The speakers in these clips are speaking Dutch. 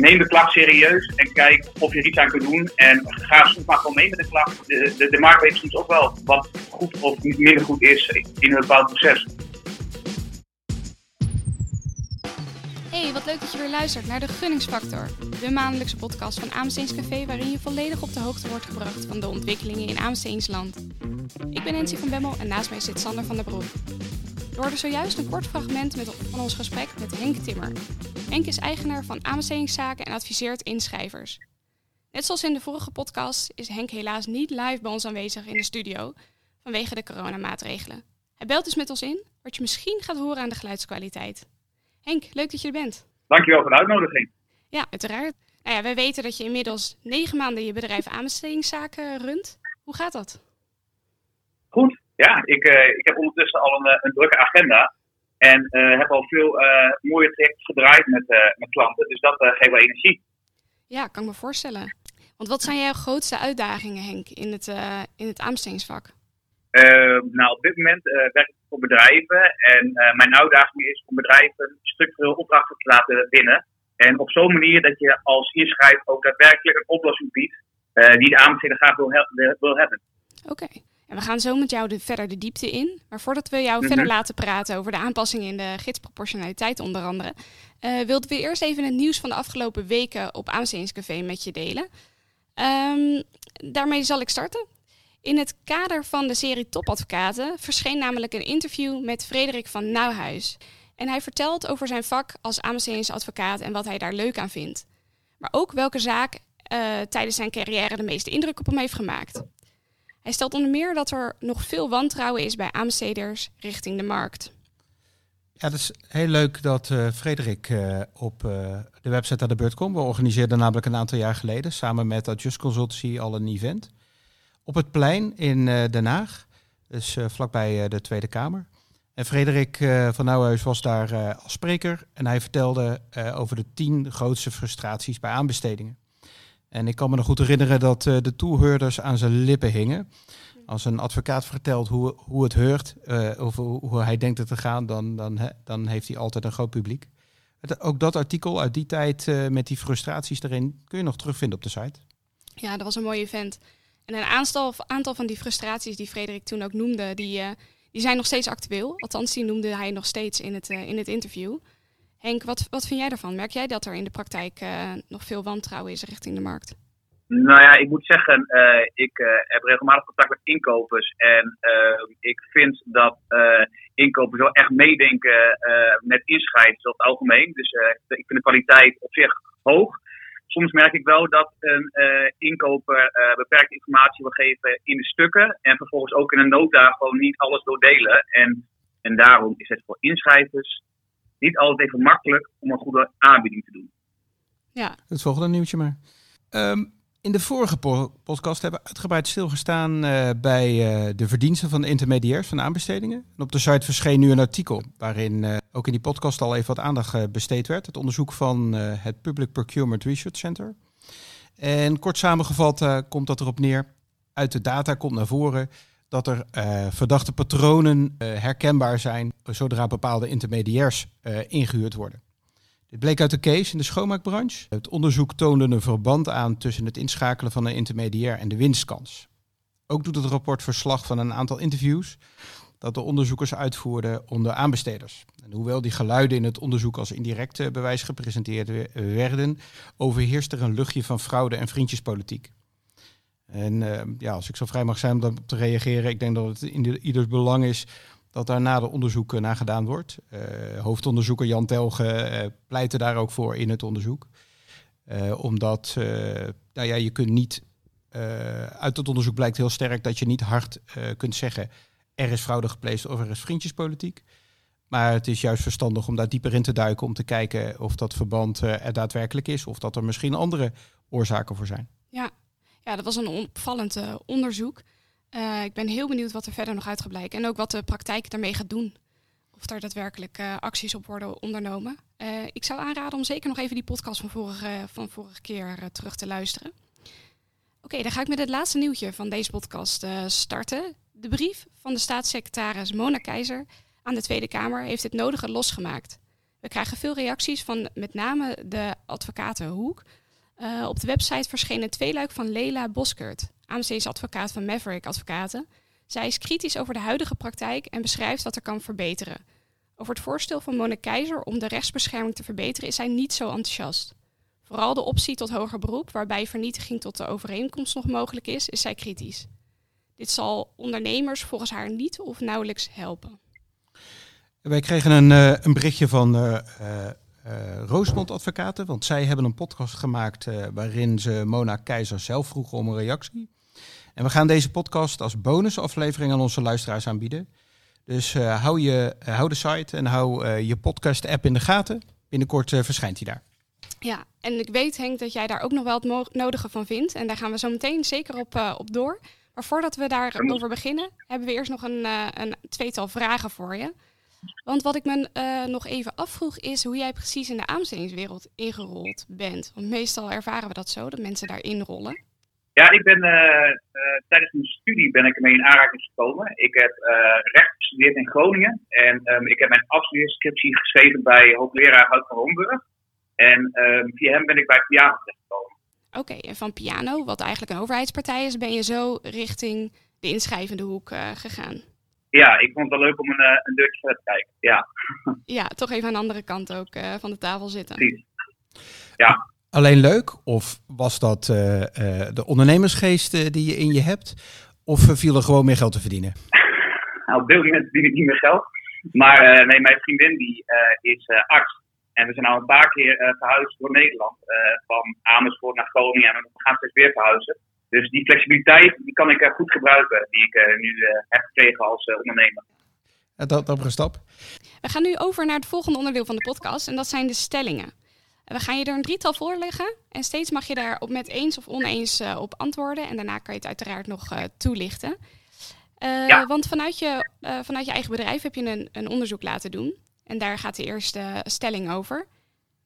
neem de klacht serieus en kijk of je er iets aan kunt doen. En ga soms maar gewoon mee met de klacht. De, de, de markt weet soms ook wel wat goed of minder goed is in een bepaald proces. Hey, wat leuk dat je weer luistert naar de Gunningsfactor. De maandelijkse podcast van Aamsteens Café waarin je volledig op de hoogte wordt gebracht van de ontwikkelingen in Aamsteensland. Ik ben Nancy van Bemmel en naast mij zit Sander van der Broek. We hoorden zojuist een kort fragment met, van ons gesprek met Henk Timmer. Henk is eigenaar van aanbestedingszaken en adviseert inschrijvers. Net zoals in de vorige podcast is Henk helaas niet live bij ons aanwezig in de studio vanwege de coronamaatregelen. Hij belt dus met ons in, wat je misschien gaat horen aan de geluidskwaliteit. Henk, leuk dat je er bent. Dankjewel voor de uitnodiging. Ja, uiteraard. Nou ja, wij weten dat je inmiddels negen maanden je bedrijf aanbestedingszaken runt. Hoe gaat dat? Goed. Ja, ik, uh, ik heb ondertussen al een, een drukke agenda. En uh, heb al veel uh, mooie trajecten gedraaid met, met klanten. Dus dat geeft wel energie. Ja, kan ik me voorstellen. Want wat zijn jouw grootste uitdagingen, Henk, in het, in het aanbestedingsvak? Nou, op dit moment werk ik voor bedrijven. En mijn uitdaging is om bedrijven structureel opdrachten te laten winnen. En op zo'n manier dat je als inschrijft ook daadwerkelijk een oplossing biedt die de aanbesteder graag wil, wil hebben. Oké. En we gaan zo met jou de, verder de diepte in. Maar voordat we jou verder laten praten over de aanpassingen in de gidsproportionaliteit onder andere, wilden we eerst even het nieuws van de afgelopen weken op Aanbestedingscafé met je delen. Um, daarmee zal ik starten. In het kader van de serie Topadvocaten verscheen namelijk een interview met Frederik van Nauwhuis. En hij vertelt over zijn vak als aanbestedingsadvocaat en wat hij daar leuk aan vindt. Maar ook welke zaak uh, tijdens zijn carrière de meeste indruk op hem heeft gemaakt. Hij stelt onder meer dat er nog veel wantrouwen is bij aanbesteders richting de markt. Ja, dat is heel leuk dat uh, Frederik uh, op de website aan de beurt komt. We organiseerden namelijk een aantal jaar geleden samen met Adjust Consultancy al een event. Op het plein in Den Haag, dus vlakbij de Tweede Kamer. En Frederik van Nouwhuis was daar als spreker en hij vertelde over de tien grootste frustraties bij aanbestedingen. En ik kan me nog goed herinneren dat de toehoorders aan zijn lippen hingen. Als een advocaat vertelt hoe, hoe het heurt, of hoe hij denkt het te gaan, dan, dan, dan heeft hij altijd een groot publiek. ook dat artikel uit die tijd met die frustraties erin kun je nog terugvinden op de site. Ja, dat was een mooi event. En een aantal, aantal van die frustraties die Frederik toen ook noemde, die, die zijn nog steeds actueel. Althans, die noemde hij nog steeds in het, in het interview. Henk, wat, wat vind jij daarvan? Merk jij dat er in de praktijk uh, nog veel wantrouwen is richting de markt? Nou ja, ik moet zeggen, ik heb regelmatig contact met inkopers. En ik vind dat inkopers wel echt meedenken met inschrijvers over algemeen. Dus ik vind de kwaliteit op zich hoog. Soms merk ik wel dat een inkoper beperkte informatie wil geven in de stukken. En vervolgens ook in een nota gewoon niet alles doordelen. En, en daarom is het voor inschrijvers niet altijd even makkelijk om een goede aanbieding te doen. Ja. Het volgende nieuwtje maar. Um, in de vorige podcast hebben we uitgebreid stilgestaan uh, bij uh, de verdiensten van de intermediairs van aanbestedingen. En op de site verscheen nu een artikel waarin uh, ook in die podcast al even wat aandacht besteed werd. Het onderzoek van het Public Procurement Research Center. En kort samengevat komt dat erop neer. Uit de data komt naar voren dat er verdachte patronen herkenbaar zijn zodra bepaalde intermediairs ingehuurd worden. Dit bleek uit de case in de schoonmaakbranche. Het onderzoek toonde een verband aan tussen het inschakelen van een intermediair en de winstkans. Ook doet het rapport verslag van een aantal interviews dat de onderzoekers uitvoerden onder aanbesteders. En hoewel die geluiden in het onderzoek als indirect bewijs gepresenteerd werden, overheerst er een luchtje van fraude en vriendjespolitiek. En uh, ja, als ik zo vrij mag zijn om daarop te reageren, ik denk dat het in ieders belang is dat daar nader onderzoek naar gedaan wordt. Uh, hoofdonderzoeker Jan Telge uh, pleitte daar ook voor in het onderzoek. omdat nou ja, je kunt niet, uit het onderzoek blijkt heel sterk dat je niet hard kunt zeggen er is fraude gepleegd of er is vriendjespolitiek. Maar het is juist verstandig om daar dieper in te duiken om te kijken of dat verband er daadwerkelijk is of dat er misschien andere oorzaken voor zijn. Ja, ja, dat was een opvallend onderzoek. Uh, ik ben heel benieuwd wat er verder nog uit gaat blijken. En ook wat de praktijk daarmee gaat doen. Of daar daadwerkelijk uh, acties op worden ondernomen. ik zou aanraden om zeker nog even die podcast van vorige, van vorige keer terug te luisteren. Oké, dan ga ik met het laatste nieuwtje van deze podcast starten. De brief van de staatssecretaris Mona Keizer aan de Tweede Kamer heeft het nodige losgemaakt. We krijgen veel reacties van met name de advocatenhoek. Op de website verscheen een tweeluik van Lela Boskert, AMC's advocaat van Maverick Advocaten. Zij is kritisch over de huidige praktijk en beschrijft wat er kan verbeteren. Over het voorstel van Mona Keizer om de rechtsbescherming te verbeteren is zij niet zo enthousiast. Vooral de optie tot hoger beroep, waarbij vernietiging tot de overeenkomst nog mogelijk is, is zij kritisch. Dit zal ondernemers volgens haar niet of nauwelijks helpen. Wij kregen een, uh, een berichtje van uh, Roosmond Advocaten, want zij hebben een podcast gemaakt waarin ze Mona Keizer zelf vroegen om een reactie. En we gaan deze podcast als bonusaflevering aan onze luisteraars aanbieden. Dus hou, je, hou de site en hou je podcast-app in de gaten. Binnenkort verschijnt hij daar. Ja, en ik weet Henk dat jij daar ook nog wel het nodige van vindt. En daar gaan we zo meteen zeker op, op door. Maar voordat we daarover beginnen, hebben we eerst nog een, een tweetal vragen voor je. Want wat ik me uh, nog even afvroeg is hoe jij precies in de aanbestedingswereld ingerold bent. Want meestal ervaren we dat zo, dat mensen daarin rollen. Ja, ik ben uh, uh, tijdens mijn studie ben ik ermee in aanraking gekomen. Ik heb recht gestudeerd in Groningen en um, ik heb mijn afstudeerscriptie geschreven bij hoogleraar Hout van Homburg. En um, via hem ben ik bij piano terechtgekomen. Oké, okay, en van piano, wat eigenlijk een overheidspartij is, ben je zo richting de inschrijvende hoek gegaan? ja, ik vond het wel leuk om een, eh, een deurtje verder te kijken. Ja. ja, toch even aan de andere kant ook uh, van de tafel zitten. Precies. Ja. Alleen leuk? Of was dat uh, de ondernemersgeest die je in je hebt? Of viel er gewoon meer geld te verdienen? nou, op dit moment verdien ik niet meer geld. Maar nee, mijn vriendin die is arts. En we zijn al een paar keer verhuisd door Nederland. van Amersfoort naar Groningen. En we gaan steeds weer verhuizen. Dus die flexibiliteit die kan ik eh, goed gebruiken, die ik eh, nu eh, heb gekregen als ondernemer. Dat, dat stap. We gaan nu over naar het volgende onderdeel van de podcast en dat zijn de stellingen. We gaan je er een drietal voorleggen en steeds mag je daar op met eens of oneens op antwoorden. En daarna kan je het uiteraard nog toelichten. ja. Want vanuit je, vanuit je eigen bedrijf heb je een, een onderzoek laten doen. En daar gaat de eerste stelling over.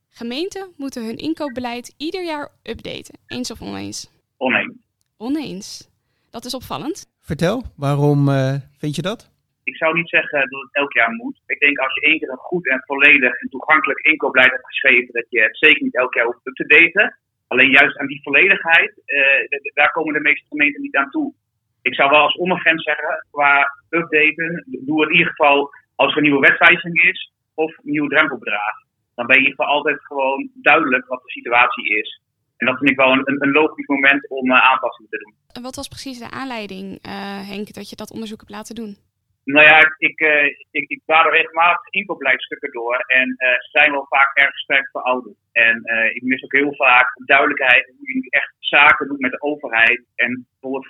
Gemeenten moeten hun inkoopbeleid ieder jaar updaten. Eens of oneens? Oneens oneens. Dat is opvallend. Vertel, waarom uh, vind je dat? Ik zou niet zeggen dat het elk jaar moet. Ik denk als je één keer een goed en volledig en toegankelijk inkoopbeleid hebt geschreven, dat je het zeker niet elk jaar hoeft te daten. Alleen juist aan die volledigheid, uh, daar komen de meeste gemeenten niet aan toe. Ik zou wel als ondergrens zeggen, qua updaten, doe in ieder geval als er een nieuwe wetwijziging is of een nieuw drempelbedrag. Dan ben je in ieder geval altijd gewoon duidelijk wat de situatie is. En dat vind ik wel een, een logisch moment om uh, aanpassingen te doen. En wat was precies de aanleiding, uh, Henk, dat je dat onderzoek hebt laten doen? Nou ja, ik, uh, ik, ik er regelmatig inkoopbeleidstukken door en ze zijn wel vaak erg sterk verouderd. En ik mis ook heel vaak duidelijkheid hoe je echt zaken doet met de overheid. En bijvoorbeeld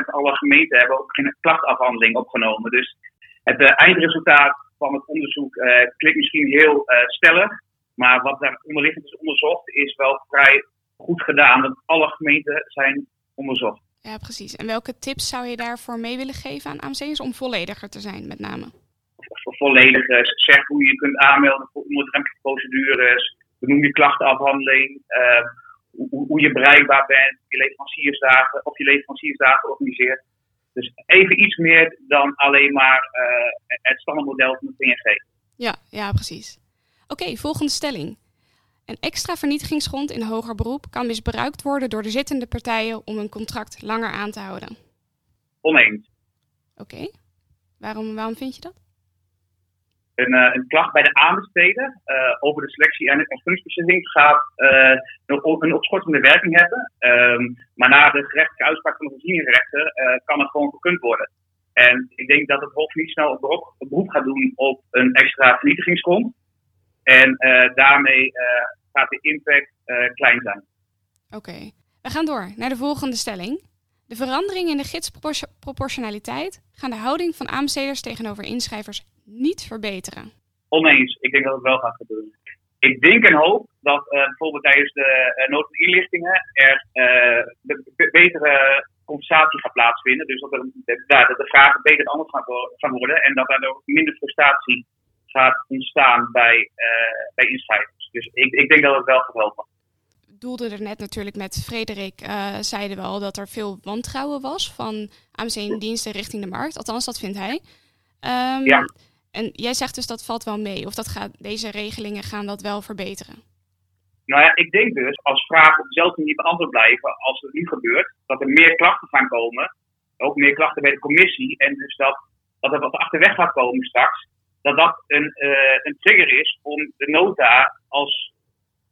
45% van alle gemeenten hebben ook geen klachtafhandeling opgenomen. Dus het eindresultaat van het onderzoek klinkt misschien heel stellig. Maar wat daar onderliggend is onderzocht is wel vrij goed gedaan. Dat alle gemeenten zijn onderzocht. Ja, precies. En welke tips zou je daarvoor mee willen geven aan AMC'ers om vollediger te zijn, met name? Vollediger. Zeg hoe je kunt aanmelden voor procedures. Benoem je klachtenafhandeling. Uh, hoe, hoe, je bereikbaar bent. Je leveranciersdagen, of je leveranciersdagen organiseert. Dus even iets meer dan alleen maar uh, het standaardmodel van de PNG. Ja, ja precies. Oké, volgende stelling. Een extra vernietigingsgrond in hoger beroep kan misbruikt worden door de zittende partijen om een contract langer aan te houden. Oneens. Oké. Waarom, waarom vind je dat? Een, uh, een klacht bij de aanbesteder uh, over de selectie en de functiebeslissing gaat uh, een, opschortende werking hebben. Um, maar na de gerechtelijke uitspraak van de voorzieningrechter kan het gewoon gekund worden. En ik denk dat het Hof niet snel een beroep, beroep gaat doen op een extra vernietigingsgrond. En uh, daarmee uh, gaat de impact uh, klein zijn. Oké, we gaan door naar de volgende stelling. De veranderingen in de gidsproportionaliteit gaan de houding van aanbesteders tegenover inschrijvers niet verbeteren. Oneens, ik denk dat het wel gaat gebeuren. Ik denk en hoop dat bijvoorbeeld tijdens de uh, nood- en inlichtingen er de, betere compensatie gaat plaatsvinden. Dus dat, er, dat de vragen beter anders gaan worden en dat er minder frustratie gaat ontstaan bij, uh, bij inschrijvers. Dus ik, ik denk dat het wel gaat helpen. doelde er net natuurlijk met Frederik, uh, zeiden wel dat er veel wantrouwen was van AMC-diensten richting de markt. Althans, dat vindt hij. Um, ja. En jij zegt dus dat valt wel mee, of dat gaat, deze regelingen gaan dat wel verbeteren? Nou ja, ik denk dus als vragen op dezelfde manier beantwoord blijven als het nu gebeurt, dat er meer klachten gaan komen, ook meer klachten bij de commissie, en dus dat, dat er wat achterweg gaat komen straks, dat dat een, uh, een trigger is om de nota als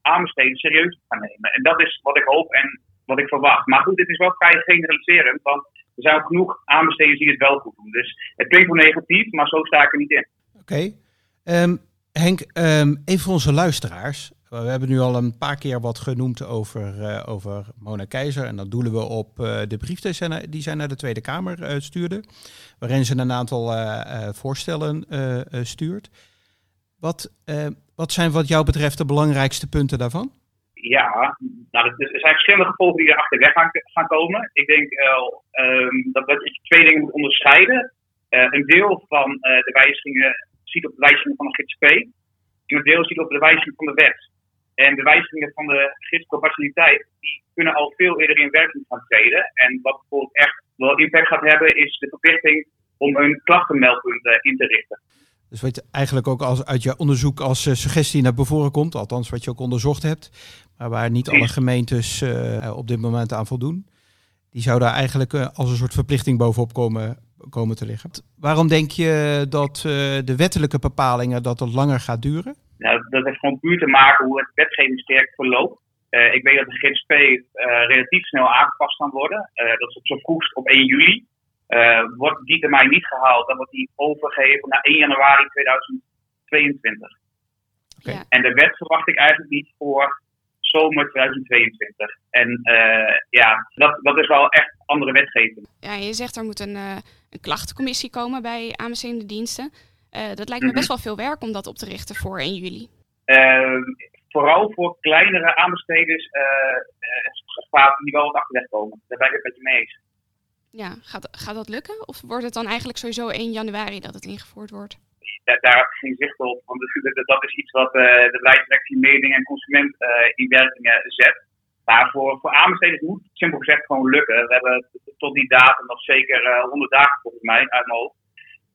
aanbesteden serieus te gaan nemen. En dat is wat ik hoop en wat ik verwacht. Maar goed, dit is wel vrij generaliserend, want er zijn ook genoeg aanbesteders die het wel goed doen. Dus het klinkt wel negatief, maar zo sta ik er niet in. Oké. Ehm, Henk, um, even voor onze luisteraars. We hebben nu al een paar keer wat genoemd over, uh, over Mona Keizer. En dat doelen we op uh, de brief die zij, naar, de Tweede Kamer uh, stuurde. Waarin ze een aantal voorstellen stuurt. Wat, wat zijn wat jou betreft de belangrijkste punten daarvan? Ja, nou, er zijn verschillende gevolgen die erachter weg gaan, gaan komen. Ik denk um, dat we twee dingen moeten onderscheiden. een deel van de wijzigingen ziet op de wijziging van de GTP. En een deel ziet op de wijziging van de wet. En de wijzigingen van de gidsproportionaliteit die kunnen al veel eerder in werking gaan treden. En wat bijvoorbeeld echt wel impact gaat hebben, is de verplichting om een klachtenmeldpunt uh, in te richten. Dus wat je eigenlijk ook als, uit je onderzoek als uh, suggestie naar bevoren komt, althans wat je ook onderzocht hebt, maar waar niet alle gemeentes uh, op dit moment aan voldoen, die zou daar eigenlijk als een soort verplichting bovenop komen, komen te liggen. Waarom denk je dat de wettelijke bepalingen dat het langer gaat duren? Nou, dat heeft gewoon puur te maken hoe het wetgevingstraject verloopt. Uh, ik weet dat de GSP uh, relatief snel aangepast kan worden. Uh, dat is op zo vroegst op 1 juli. wordt die termijn niet gehaald, dan wordt die overgegeven naar 1 januari 2022. Okay. Ja. En de wet verwacht ik eigenlijk niet voor zomer 2022. En ja, dat, dat is wel echt andere wetgeving. Ja, je zegt er moet een, een klachtencommissie komen bij aanbestedende diensten. Uh, dat lijkt me best mhm. wel veel werk om dat op te richten voor 1 juli. Uh, vooral voor kleinere aanbesteders uh, die wel wat achterweg komen. Daar ben ik het met je mee eens. Ja, gaat, gaat dat lukken? Of wordt het dan eigenlijk sowieso 1 januari dat het ingevoerd wordt? Daar, daar heb ik geen zicht op. Want dat is iets wat de beleidsdirectie meding en consument in werking zet. Maar voor, voor aanbesteders moet het simpel gezegd gewoon lukken. We hebben tot die datum nog zeker 100 dagen volgens mij uit mijn hoofd.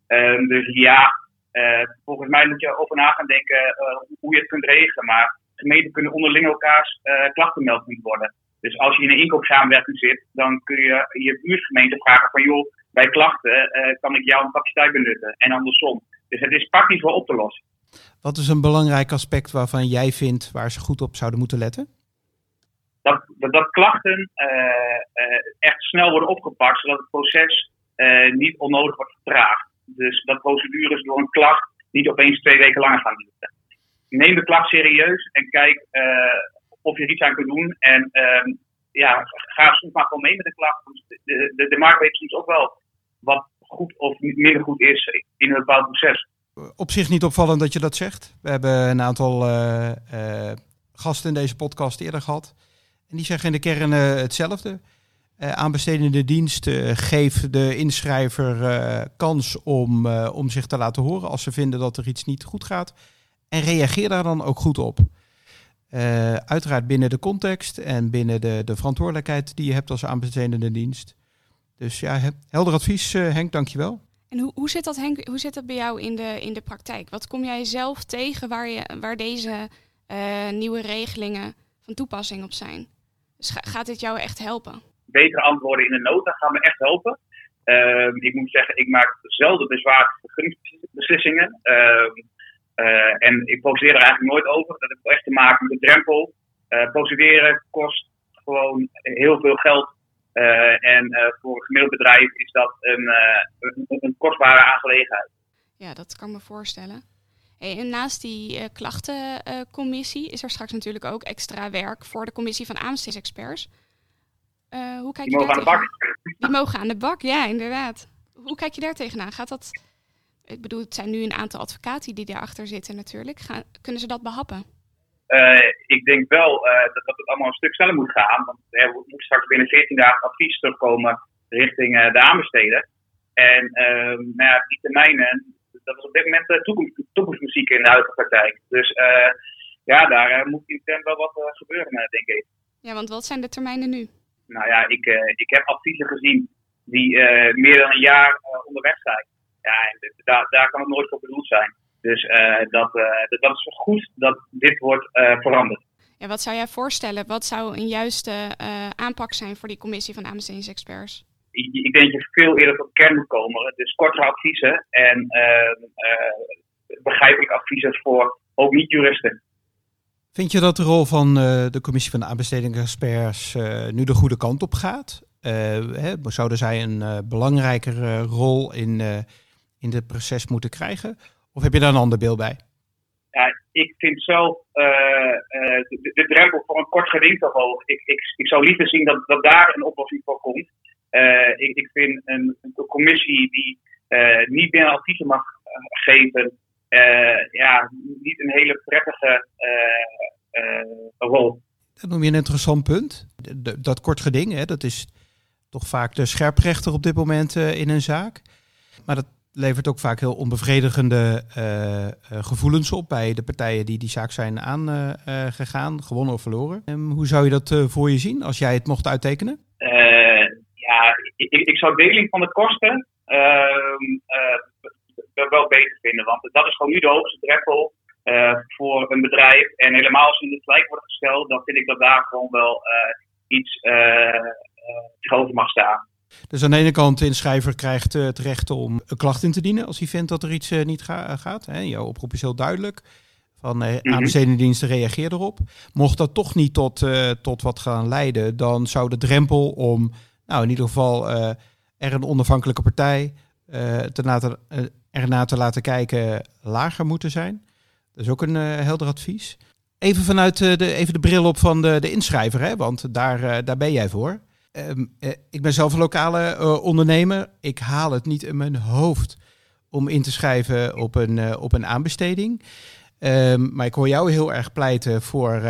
Um, dus ja, uh, volgens mij moet je over na gaan denken uh, hoe je het kunt regelen. Maar gemeenten kunnen onderling elkaars uh, klachtenmeldpunt worden. Dus als je in een inkoopsamenwerking zit, dan kun je je buurtgemeente vragen van joh, bij klachten kan ik jouw capaciteit benutten en andersom. Dus het is praktisch wel op te lossen. Wat is een belangrijk aspect waarvan jij vindt waar ze goed op zouden moeten letten? Dat, dat, dat klachten echt snel worden opgepakt, zodat het proces niet onnodig wordt vertraagd. Dus dat procedures door een klacht niet opeens twee weken langer gaan duren. Neem de klacht serieus en kijk uh, of je er iets aan kunt doen. En uh, ja, ga soms maar gewoon mee met de klacht. De, de, de markt weet soms ook wel wat goed of minder goed is in een bepaald proces. Op zich niet opvallend dat je dat zegt. We hebben een aantal uh, gasten in deze podcast eerder gehad. En die zeggen in de kern hetzelfde. Uh, aanbestedende dienst uh, geeft de inschrijver uh, kans om, om zich te laten horen als ze vinden dat er iets niet goed gaat. En reageer daar dan ook goed op. uiteraard binnen de context en binnen de, de verantwoordelijkheid die je hebt als aanbestedende dienst. Dus ja, helder advies Henk, dankjewel. En hoe, hoe, zit dat, Henk, hoe zit dat bij jou in de, in de praktijk? Wat kom jij zelf tegen waar, je, waar deze nieuwe regelingen van toepassing op zijn? Dus gaat dit jou echt helpen? Betere antwoorden in de nota gaan me echt helpen. Uh, ik moet zeggen, ik maak zelden bezwaar vergunningsbeslissingen. Uh, en ik procedeer er eigenlijk nooit over. Dat heeft echt te maken met de drempel. Uh, procederen kost gewoon heel veel geld. Uh, en voor een gemiddeld bedrijf is dat een, een, kostbare aangelegenheid. Ja, dat kan me voorstellen. En naast die klachtencommissie is er straks natuurlijk ook extra werk voor de commissie van aanbestedingsexperts. Uh, hoe kijk die je mogen aan de bak. Die mogen aan de bak, ja, inderdaad. Hoe kijk je daar tegenaan? Gaat dat... Ik bedoel, het zijn nu een aantal advocaten die daarachter zitten natuurlijk. Gaan, kunnen ze dat behappen? Uh, ik denk wel uh, dat, dat het allemaal een stuk sneller moet gaan. Want er moet straks binnen 14 dagen advies terugkomen richting de aanbesteden. En ehm, nou ja, die termijnen, dat is op dit moment toekomst, toekomstmuziek in de huidige praktijk. Dus ja, daar moet intern wel wat gebeuren, denk ik. Ja, want wat zijn de termijnen nu? Nou ja, ik, uh, ik heb adviezen gezien die uh, meer dan een jaar uh, onderweg zijn. ja, daar, daar kan het nooit voor bedoeld zijn. Dus dat, dat is goed dat dit wordt veranderd. Ja, wat zou jij voorstellen? Wat zou een juiste aanpak zijn voor die commissie van aanbestedingsexperts? Ik, ik denk dat je veel eerder tot kern moet komen. Dus kortere adviezen en begrijpelijke adviezen voor ook niet-juristen. Vind je dat de rol van de commissie van aanbestedingsexperts nu de goede kant op gaat? hè, zouden zij een belangrijkere rol in, in het proces moeten krijgen? Of heb je daar een ander beeld bij? Ja, ik vind zelf de, de, drempel voor een kort geding te hoog. Ik, ik, ik zou liever zien dat, dat daar een oplossing voor komt. ik, ik vind een, een commissie die niet meer adviezen mag geven, ja, niet een hele prettige rol. Dat noem je een interessant punt. Dat kort geding, hè, dat is toch vaak de scherprechter op dit moment in een zaak. Maar dat levert ook vaak heel onbevredigende uh, gevoelens op bij de partijen die die zaak zijn aangegaan, gewonnen of verloren. Um, hoe zou je dat voor je zien als jij het mocht uittekenen? ja, ik, ik, zou deling van de kosten ehm, wel beter vinden, want dat is gewoon nu de hoogste drempel voor een bedrijf. En helemaal als in het gelijk wordt gesteld, dan vind ik dat daar gewoon wel iets tegenover mag staan. Dus aan de ene kant, de inschrijver krijgt uh, het recht om een klacht in te dienen als hij vindt dat er iets uh, niet ga gaat. Hè. Jouw oproep is heel duidelijk. Van uh, mm -hmm. reageer erop. Mocht dat toch niet tot, tot wat gaan leiden, dan zou de drempel om, nou in ieder geval, er een onafhankelijke partij te laten, erna te laten kijken lager moeten zijn. Dat is ook een helder advies. Even vanuit de, even de bril op van de, de inschrijver, hè, want daar, daar ben jij voor. Ehm, eh, ik ben zelf een lokale ondernemer. Ik haal het niet in mijn hoofd om in te schrijven op een, op een aanbesteding. Um, maar ik hoor jou heel erg pleiten voor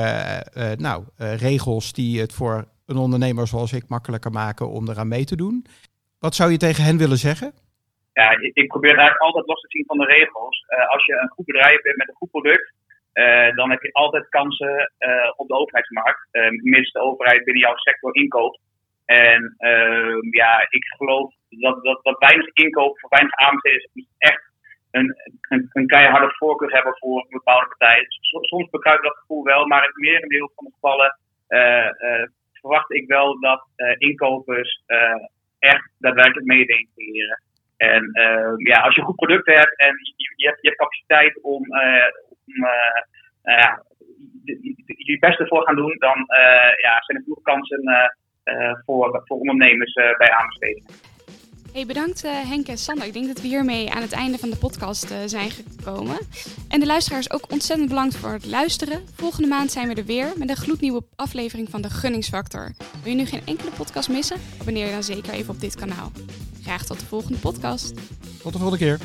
nou, regels die het voor een ondernemer zoals ik makkelijker maken om eraan mee te doen. Wat zou je tegen hen willen zeggen? Ja, ik, ik probeer het altijd los te zien van de regels. als je een goed bedrijf bent met een goed product, dan heb je altijd kansen op de overheidsmarkt. mits de overheid binnen jouw sector inkoopt. En uh, ja, ik geloof dat, dat, dat weinig inkoop voor weinig aanbesteders echt een, een, een keiharde voorkeur hebben voor een bepaalde partij. Soms bekruipt dat gevoel wel, maar in het merendeel van de gevallen verwacht ik wel dat inkopers echt daadwerkelijk meedenken. En ja, als je goed product hebt en je, je, hebt, je capaciteit om, om ja, je beste voor gaan doen, dan ja, zijn er genoeg kansen eh, voor, voor ondernemers eh, bij aanbestedingen. Hey, bedankt uh, Henk en Sander. Ik denk dat we hiermee aan het einde van de podcast zijn gekomen. En de luisteraars ook ontzettend bedankt voor het luisteren. Volgende maand zijn we er weer met een gloednieuwe aflevering van de Gunningsfactor. Wil je nu geen enkele podcast missen? Abonneer je dan zeker even op dit kanaal. Graag tot de volgende podcast. Tot de volgende keer.